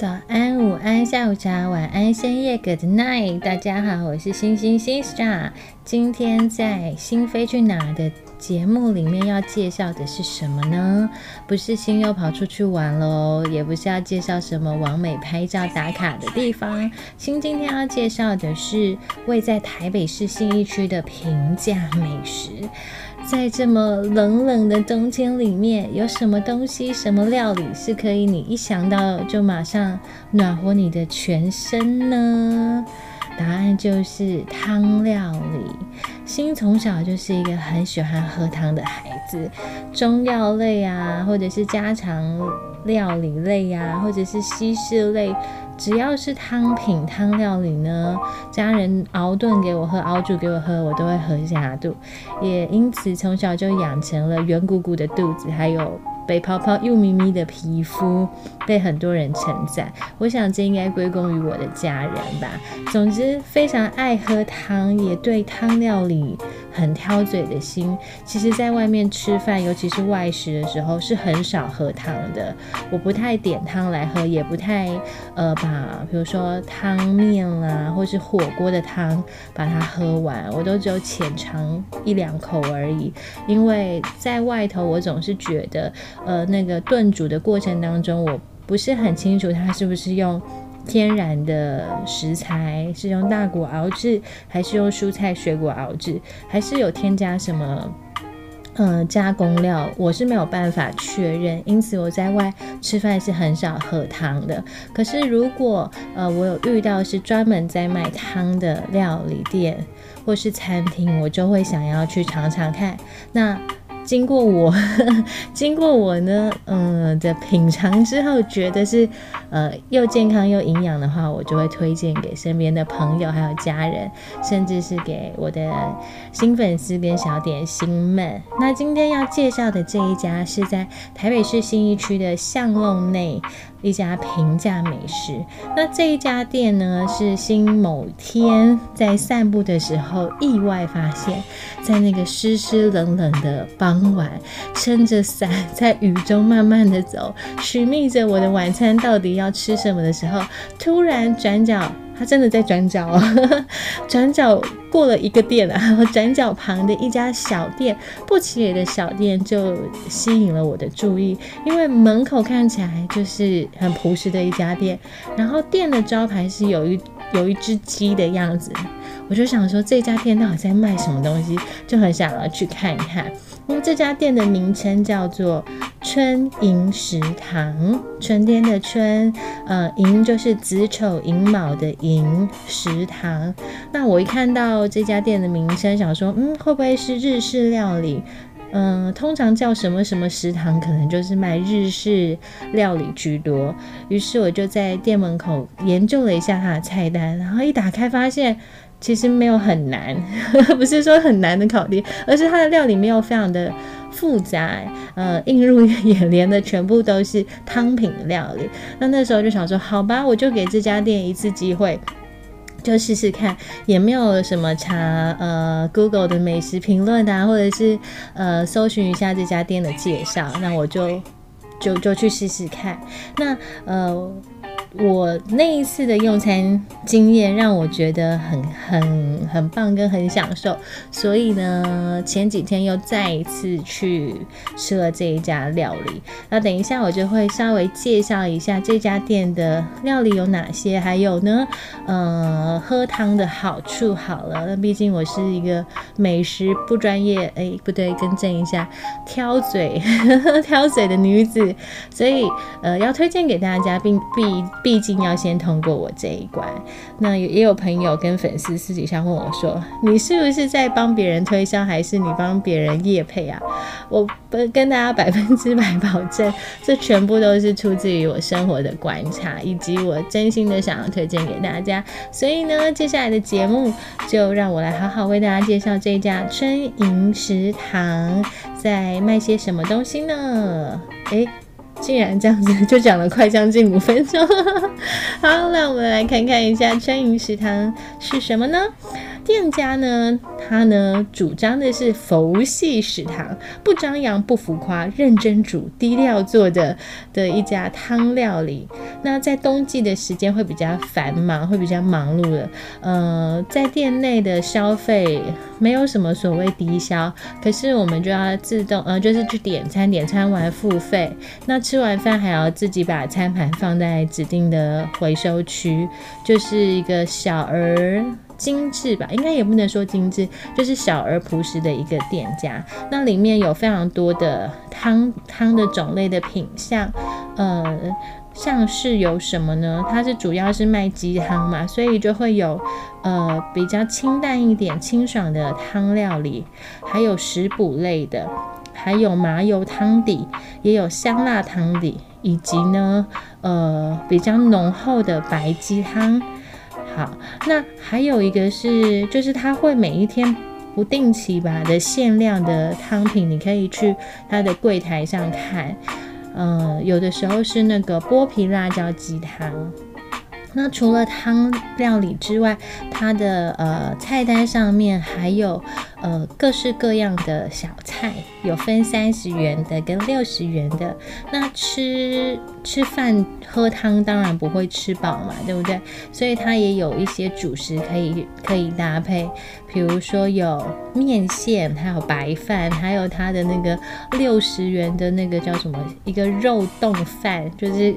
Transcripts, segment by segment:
早安、午安、下午茶、晚安、深夜，Good night！大家好，我是星星星 star。今天在新飞去哪的节目里面要介绍的是什么呢？不是新又跑出去玩喽，也不是要介绍什么完美拍照打卡的地方。新今天要介绍的是位在台北市信义区的平价美食。在这么冷冷的冬天里面，有什么东西、什么料理是可以你一想到就马上暖和你的全身呢？答案就是汤料理。新从小就是一个很喜欢喝汤的孩子，中药类啊，或者是家常料理类啊，或者是西式类。只要是汤品、汤料理呢，家人熬炖给我喝、熬煮给我喝，我都会喝下肚。也因此从小就养成了圆鼓鼓的肚子，还有。白泡泡又咪咪的皮肤被很多人称赞，我想这应该归功于我的家人吧。总之，非常爱喝汤，也对汤料理很挑嘴的心。其实，在外面吃饭，尤其是外食的时候，是很少喝汤的。我不太点汤来喝，也不太呃把，比如说汤面啦，或是火锅的汤把它喝完，我都只有浅尝一两口而已。因为在外头，我总是觉得。呃，那个炖煮的过程当中，我不是很清楚它是不是用天然的食材，是用大骨熬制，还是用蔬菜水果熬制，还是有添加什么呃加工料，我是没有办法确认。因此我在外吃饭是很少喝汤的。可是如果呃我有遇到是专门在卖汤的料理店或是餐厅，我就会想要去尝尝看。那经过我，经过我呢，嗯的品尝之后，觉得是呃又健康又营养的话，我就会推荐给身边的朋友还有家人，甚至是给我的新粉丝跟小点心们。那今天要介绍的这一家是在台北市信义区的巷弄内。一家平价美食，那这一家店呢，是新某天在散步的时候意外发现，在那个湿湿冷冷的傍晚，撑着伞在雨中慢慢的走，寻觅着我的晚餐到底要吃什么的时候，突然转角。他真的在转角哦，转角过了一个店啊，然 后转角旁的一家小店，不起眼的小店就吸引了我的注意，因为门口看起来就是很朴实的一家店，然后店的招牌是有一有一只鸡的样子，我就想说这家店到底在卖什么东西，就很想要去看一看。这家店的名称叫做春银食堂，春天的春，呃，银就是子丑寅卯的寅食堂。那我一看到这家店的名称，想说，嗯，会不会是日式料理？嗯，通常叫什么什么食堂，可能就是卖日式料理居多。于是我就在店门口研究了一下它的菜单，然后一打开发现。其实没有很难，不是说很难的考虑，而是它的料理没有非常的复杂，呃，映入眼帘的全部都是汤品料理。那那时候就想说，好吧，我就给这家店一次机会，就试试看，也没有什么查呃 Google 的美食评论啊，或者是呃搜寻一下这家店的介绍，那我就就就去试试看。那呃。我那一次的用餐经验让我觉得很很很棒，跟很享受，所以呢，前几天又再一次去吃了这一家料理。那等一下我就会稍微介绍一下这家店的料理有哪些，还有呢，呃，喝汤的好处。好了，那毕竟我是一个美食不专业，哎，不对，更正一下，挑嘴 挑嘴的女子，所以呃，要推荐给大家，并必。毕竟要先通过我这一关。那也有朋友跟粉丝私底下问我说：“你是不是在帮别人推销，还是你帮别人夜配啊？”我不跟大家百分之百保证，这全部都是出自于我生活的观察，以及我真心的想要推荐给大家。所以呢，接下来的节目就让我来好好为大家介绍这家春银食堂在卖些什么东西呢？诶。竟然这样子就讲了快将近五分钟，好，那我们来看看一下餐饮食堂是什么呢？店家呢，他呢主张的是佛系食堂，不张扬不浮夸，认真煮，低调做的的一家汤料理。那在冬季的时间会比较繁忙，会比较忙碌的。呃，在店内的消费没有什么所谓低消，可是我们就要自动呃，就是去点餐，点餐完付费。那吃完饭还要自己把餐盘放在指定的回收区，就是一个小而。精致吧，应该也不能说精致，就是小而朴实的一个店家。那里面有非常多的汤汤的种类的品相，呃，像是有什么呢？它是主要是卖鸡汤嘛，所以就会有呃比较清淡一点、清爽的汤料理，还有食补类的，还有麻油汤底，也有香辣汤底，以及呢呃比较浓厚的白鸡汤。好，那还有一个是，就是它会每一天不定期吧的限量的汤品，你可以去它的柜台上看。嗯，有的时候是那个剥皮辣椒鸡汤。那除了汤料理之外，它的呃菜单上面还有呃各式各样的小菜，有分三十元的跟六十元的。那吃吃饭喝汤当然不会吃饱嘛，对不对？所以它也有一些主食可以可以搭配，比如说有面线，还有白饭，还有它的那个六十元的那个叫什么？一个肉冻饭，就是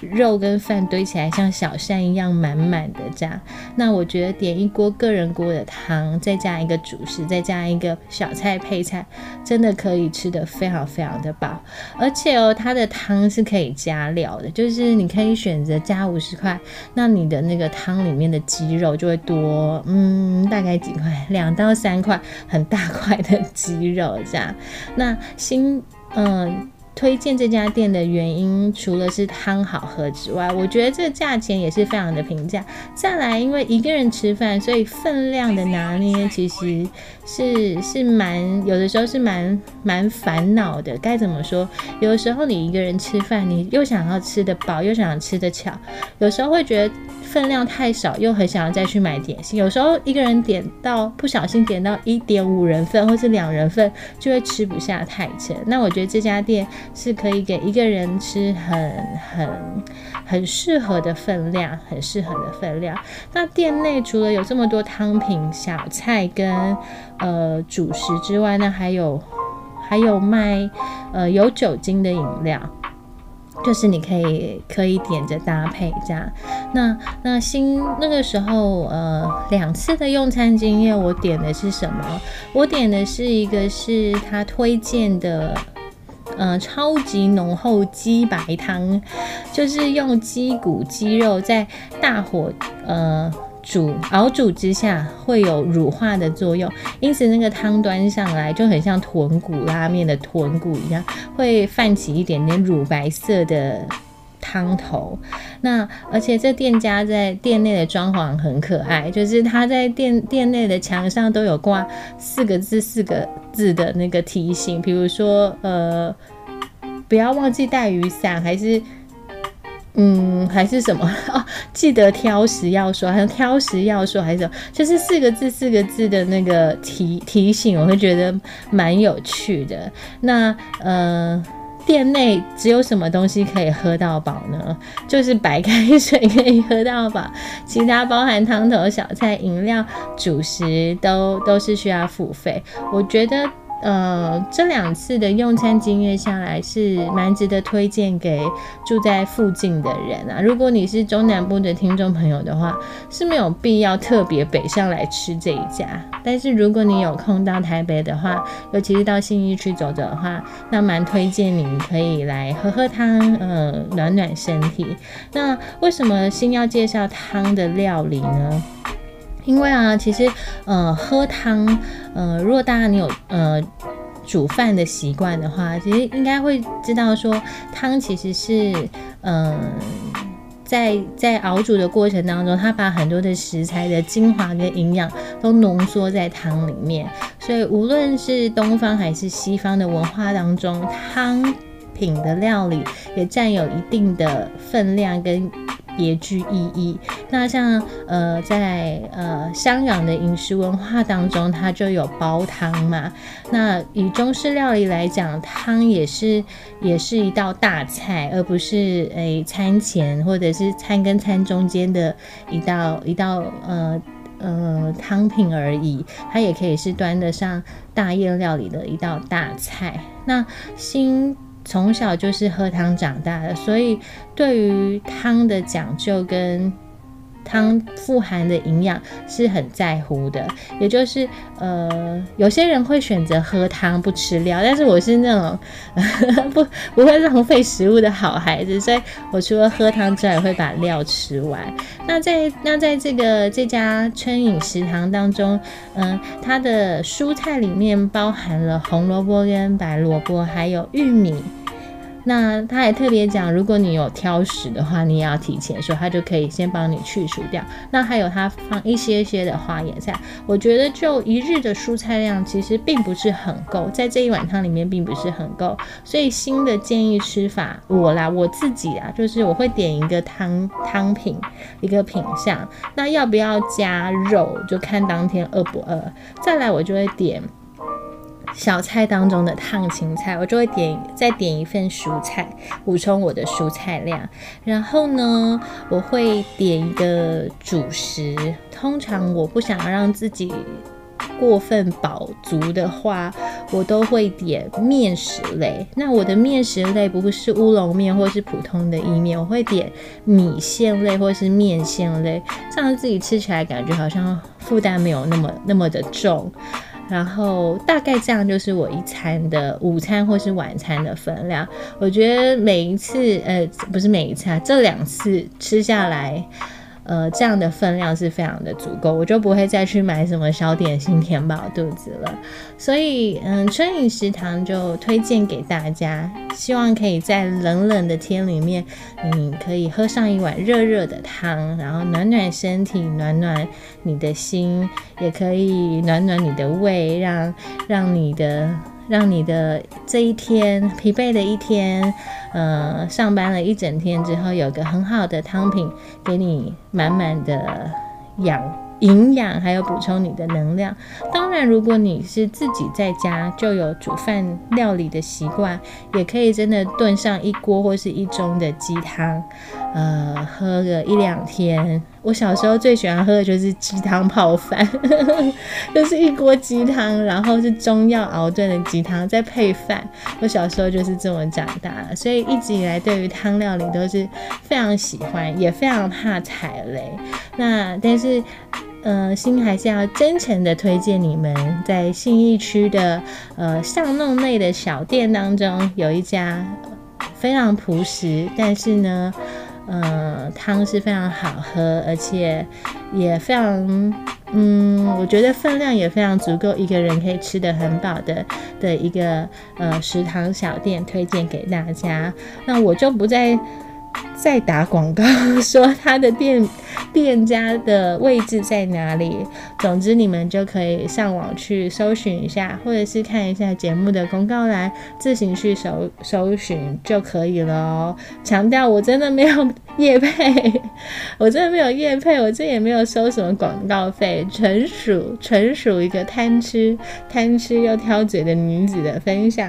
肉跟饭堆起来像小山。一样满满的这样，那我觉得点一锅个人锅的汤，再加一个主食，再加一个小菜配菜，真的可以吃的非常非常的饱。而且哦，它的汤是可以加料的，就是你可以选择加五十块，那你的那个汤里面的鸡肉就会多，嗯，大概几块，两到三块，很大块的鸡肉这样。那新，嗯。推荐这家店的原因，除了是汤好喝之外，我觉得这个价钱也是非常的平价。再来，因为一个人吃饭，所以分量的拿捏其实是是蛮有的时候是蛮蛮烦恼的。该怎么说？有的时候你一个人吃饭，你又想要吃得饱，又想要吃得巧，有时候会觉得。分量太少，又很想要再去买点心。有时候一个人点到不小心点到一点五人份或是两人份，就会吃不下太撑。那我觉得这家店是可以给一个人吃很很很适合的分量，很适合的分量。那店内除了有这么多汤品、小菜跟呃主食之外，那还有还有卖呃有酒精的饮料。就是你可以可以点着搭配这样，那那新那个时候呃两次的用餐经验，我点的是什么？我点的是一个是他推荐的，嗯超级浓厚鸡白汤，就是用鸡骨鸡肉在大火呃。煮熬煮之下会有乳化的作用，因此那个汤端上来就很像豚骨拉面的豚骨一样，会泛起一点点乳白色的汤头。那而且这店家在店内的装潢很可爱，就是他在店店内的墙上都有挂四个字四个字的那个提醒，比如说呃不要忘记带雨伞，还是。嗯，还是什么哦？记得挑食要说，还是挑食要说，还是什么就是四个字四个字的那个提提醒，我会觉得蛮有趣的。那呃，店内只有什么东西可以喝到饱呢？就是白开水可以喝到饱，其他包含汤头、小菜、饮料、主食都都是需要付费。我觉得。呃，这两次的用餐经验下来是蛮值得推荐给住在附近的人啊。如果你是中南部的听众朋友的话，是没有必要特别北上来吃这一家。但是如果你有空到台北的话，尤其是到信义区走走的话，那蛮推荐你可以来喝喝汤，呃，暖暖身体。那为什么新要介绍汤的料理呢？因为啊，其实，呃，喝汤，呃，如果大家你有呃煮饭的习惯的话，其实应该会知道说，汤其实是，嗯，在在熬煮的过程当中，它把很多的食材的精华跟营养都浓缩在汤里面，所以无论是东方还是西方的文化当中，汤品的料理也占有一定的分量跟。别具意义。那像呃在呃香港的饮食文化当中，它就有煲汤嘛。那以中式料理来讲，汤也是也是一道大菜，而不是诶餐前或者是餐跟餐中间的一道一道呃。呃，汤品而已，它也可以是端得上大宴料理的一道大菜。那新从小就是喝汤长大的，所以对于汤的讲究跟。汤富含的营养是很在乎的，也就是呃，有些人会选择喝汤不吃料，但是我是那种 不不会浪费食物的好孩子，所以我除了喝汤之外，会把料吃完。那在那在这个这家春饮食堂当中，嗯，它的蔬菜里面包含了红萝卜跟白萝卜，还有玉米。那他还特别讲，如果你有挑食的话，你也要提前说，他就可以先帮你去除掉。那还有他放一些些的花椰菜，我觉得就一日的蔬菜量其实并不是很够，在这一碗汤里面并不是很够。所以新的建议吃法，我啦我自己啊，就是我会点一个汤汤品一个品相，那要不要加肉就看当天饿不饿。再来我就会点。小菜当中的烫青菜，我就会点再点一份蔬菜，补充我的蔬菜量。然后呢，我会点一个主食。通常我不想让自己过分饱足的话，我都会点面食类。那我的面食类不是乌龙面或是普通的意面，我会点米线类或是面线类，这样自己吃起来感觉好像负担没有那么那么的重。然后大概这样就是我一餐的午餐或是晚餐的分量。我觉得每一次，呃，不是每一次啊，这两次吃下来。呃，这样的分量是非常的足够，我就不会再去买什么小点心填饱肚子了。所以，嗯，春饮食堂就推荐给大家，希望可以在冷冷的天里面，你可以喝上一碗热热的汤，然后暖暖身体，暖暖你的心，也可以暖暖你的胃，让让你的。让你的这一天疲惫的一天，呃，上班了一整天之后，有个很好的汤品，给你满满的养。营养还有补充你的能量。当然，如果你是自己在家就有煮饭料理的习惯，也可以真的炖上一锅或是一盅的鸡汤，呃，喝个一两天。我小时候最喜欢喝的就是鸡汤泡饭，就是一锅鸡汤，然后是中药熬炖的鸡汤，再配饭。我小时候就是这么长大的，所以一直以来对于汤料理都是非常喜欢，也非常怕踩雷。那但是。呃，心还是要真诚的推荐你们，在信义区的呃巷弄内的小店当中，有一家非常朴实，但是呢，呃，汤是非常好喝，而且也非常，嗯，我觉得分量也非常足够，一个人可以吃得很饱的的一个呃食堂小店，推荐给大家。那我就不再。再打广告 说他的店店家的位置在哪里？总之你们就可以上网去搜寻一下，或者是看一下节目的公告栏，自行去搜搜寻就可以了哦。强调我真的没有 夜配，我真的没有夜配，我这也没有收什么广告费，纯属纯属一个贪吃贪吃又挑嘴的女子的分享。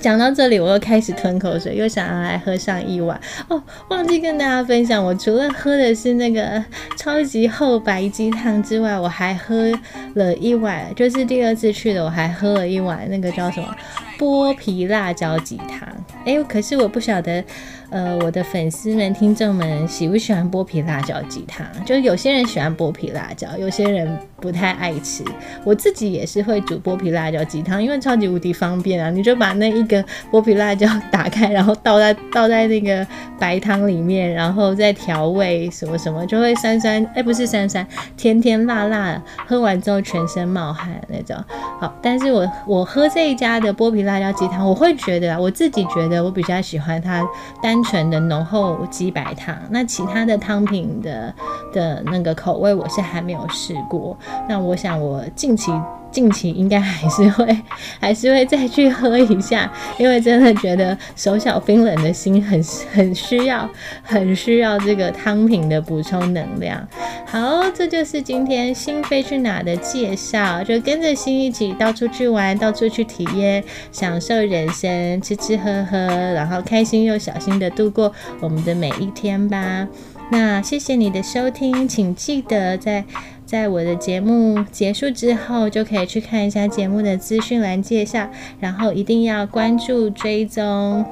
讲到这里，我又开始吞口水，又想要来喝上一碗哦。忘记跟大家分享，我除了喝的是那个超级厚白鸡汤之外，我还喝了一碗，就是第二次去的，我还喝了一碗那个叫什么剥皮辣椒鸡汤。哎，可是我不晓得。呃，我的粉丝们、听众们喜不喜欢剥皮辣椒鸡汤？就有些人喜欢剥皮辣椒，有些人不太爱吃。我自己也是会煮剥皮辣椒鸡汤，因为超级无敌方便啊！你就把那一个剥皮辣椒打开，然后倒在倒在那个白汤里面，然后再调味什么什么，就会酸酸，哎，不是酸酸，甜甜辣辣，喝完之后全身冒汗那种。好，但是我我喝这一家的剥皮辣椒鸡汤，我会觉得，我自己觉得我比较喜欢它单。纯的浓厚鸡白汤，那其他的汤品的的那个口味我是还没有试过。那我想我近期近期应该还是会还是会再去喝一下，因为真的觉得手脚冰冷的心很很需要很需要这个汤品的补充能量。好，这就是今天心飞去哪的介绍，就跟着心一起到处去玩，到处去体验，享受人生，吃吃喝喝，然后开心又小心的度过我们的每一天吧。那谢谢你的收听，请记得在在我的节目结束之后，就可以去看一下节目的资讯栏介绍，然后一定要关注追踪，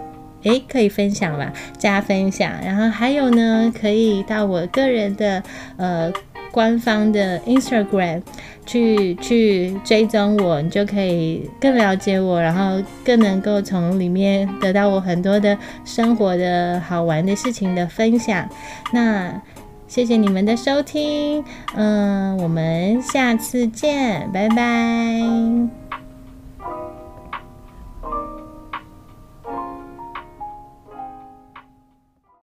诶，可以分享吧，加分享，然后还有呢，可以到我个人的呃。官方的 Instagram 去去追踪我，你就可以更了解我，然后更能够从里面得到我很多的生活的好玩的事情的分享。那谢谢你们的收听，嗯，我们下次见，拜拜。